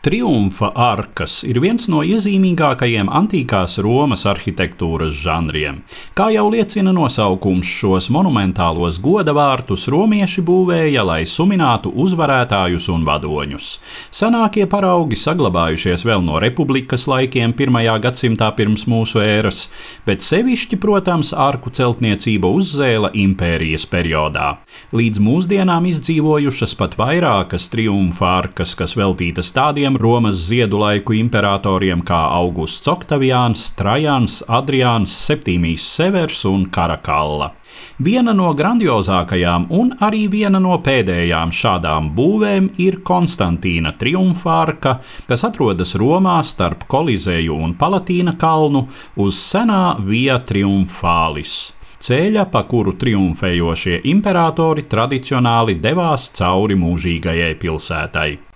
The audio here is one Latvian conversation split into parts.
Triumfa arkas ir viens no iezīmīgākajiem antīkās Romas arhitektūras žanriem. Kā jau liecina nosaukums, šos monumentālos godavārtus romieši būvēja, lai suminātu uzvarētājus un vadoņus. Senākie paraugi saglabājušies vēl no republikas laikiem, 1. gadsimtā pirms mūsu ēras, bet sevišķi, protams, arku celtniecība uzzēla impērijas periodā. Līdz mūsdienām izdzīvojušas pat vairākas triumfa arkas, kas veltītas tādiem tādiem Romas ziedu laiku imperatoriem kā Augusts Oktaviāns, Trajans, Adriāns, Septīmijs Severs un Karakalla. Viena no grandiozākajām un arī viena no pēdējām šādām būvēm ir Konstantīna triumfārka, kas atrodas Romā starp Kolizēju un Palatīna kalnu uz senā Via Triumfālis ceļa, pa kuru triumfējošie imperatori tradicionāli devās cauri mūžīgajai pilsētai.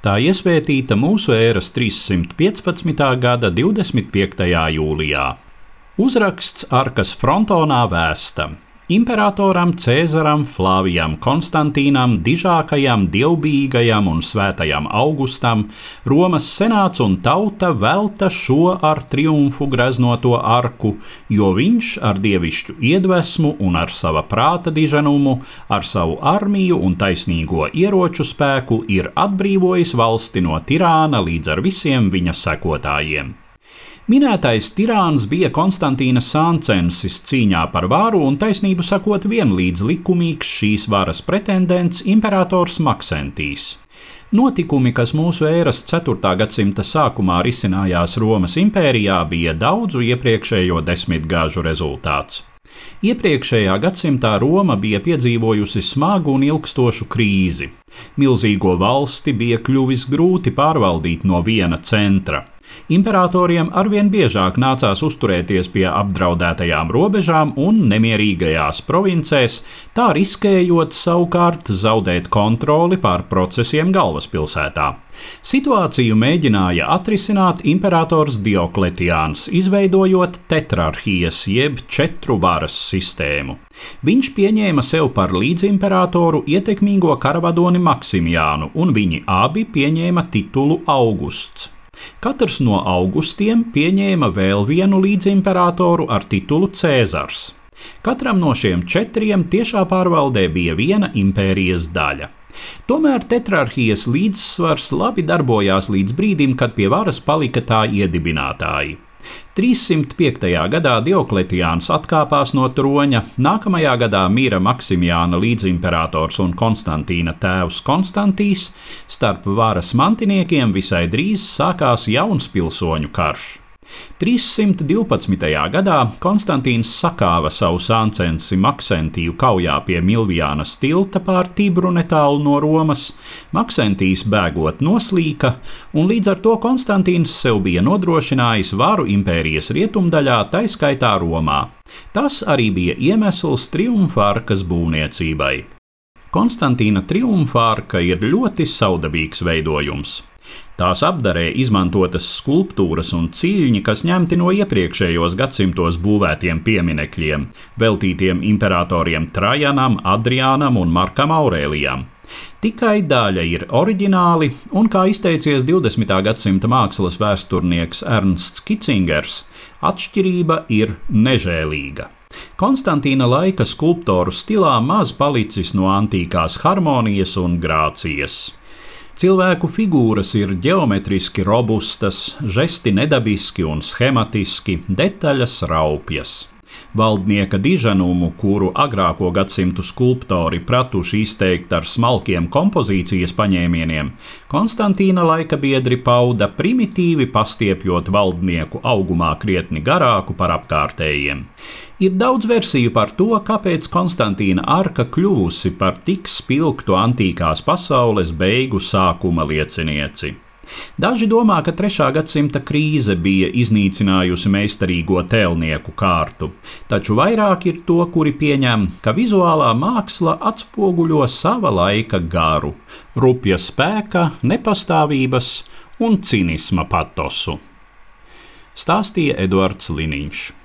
Tā iesvētīta mūsu ēras 315. gada 25. jūlijā. Uzraksts Arkas frontonā vēsta Imperatoram Cēzaram, Flāvijam Konstantīnam, dižākajam, dievbijīgajam un svētajam Augustam, Romas senāts un tauta velta šo ar triumfu greznoto arku, jo viņš ar dievišķu iedvesmu un ar sava prāta diženumu, ar savu armiju un taisnīgo ieroču spēku ir atbrīvojis valsti no tirāna līdz ar visiem viņa sekotājiem. Minētais tirāns bija Konstantīna Sāncensis cīņā par vāru un taisnību sakot vienlīdz likumīgs šīs varas pretendents imperators Maksentīs. Notikumi, kas mūsu ēras 4. gadsimta sākumā risinājās Romas impērijā, bija daudzu iepriekšējo desmitgāžu rezultāts. Iepriekšējā gadsimtā Roma bija piedzīvojusi smagu un ilgstošu krīzi. Milzīgo valsti bija kļuvis grūti pārvaldīt no viena centra. Imperatoriem arvien biežāk nācās uzturēties pie apdraudētajām robežām un nemierīgajās provincēs, tā riskējot savukārt zaudēt kontroli pār procesiem galvaspilsētā. Situāciju mēģināja atrisināt imperators Diokletiāns, izveidojot tetrarhijas jeb četru varas sistēmu. Viņš pieņēma sev par līdzimperatoru ietekmīgo karavadoni Maksimjānu, un viņi abi pieņēma titulu Augusts. Katrs no augustiem pieņēma vēl vienu līdzimperatoru ar titulu Cēzars. Katram no šiem četriem tiešā pārvaldē bija viena impērijas daļa. Tomēr tetrarhijas līdzsvars labi darbojās līdz brīdim, kad pie varas palika tā iedibinātāji. 305. gadā Diokletiāns atkāpās no troņa, nākamajā gadā mīra Maksimjāna līdzimperators un Konstantīna tēvs Konstantīs, starp varas mantiniekiem visai drīz sākās jauns pilsoņu karš. 312. gadā Konstantīns sakāva savu sāncensi Maksentiju kaujā pie Milvijānas tilta pār Tibru netālu no Romas. Maksentijs bēgot noslīka, un līdz ar to Konstantīns sev bija nodrošinājis varu impērijas rietumdaļā, taiskaitā Romā. Tas arī bija iemesls triumfārkas būvniecībai. Konstantīna triumfārka ir ļoti saudabīgs veidojums. Tās apdarē izmantotas skulptūras un ciļņi, kas ņemti no iepriekšējos gadsimtos būvētiem pieminekļiem, veltītiem imperatoriem Trajanam, Adriānam un Markam Aurēlijam. Tikai daļa ir oriģināli, un, kā izteicies 20. gadsimta mākslas vēsturnieks Ernsts Kicingers, atšķirība ir nežēlīga. Konstantīna laika skulptoru stilā maz palicis no antīkās harmonijas un grācijas. Cilvēku figūras ir geometriski robustas, žesti nedabiski un schematiski, detaļas raupjas. Valdnieka diženumu, kuru agrāko gadsimtu skulptori pratuši izteikt ar smalkiem kompozīcijas paņēmieniem, Konstantīna laika biedri pauda primitīvi pastiepjot valdnieku augumā krietni garāku par apkārtējiem. Ir daudz versiju par to, kāpēc Konstantīna arka kļuvusi par tik spilgtu antīkās pasaules beigu sākuma liecinieci. Daži domā, ka 3. gadsimta krīze bija iznīcinājusi meistarīgo tēlnieku kārtu, taču vairāk ir to, kuri pieņem, ka vizuālā māksla atspoguļo sava laika garu, rupja spēka, nepastāvības un cinisma patosu. Stāstīja Eduards Liniņš.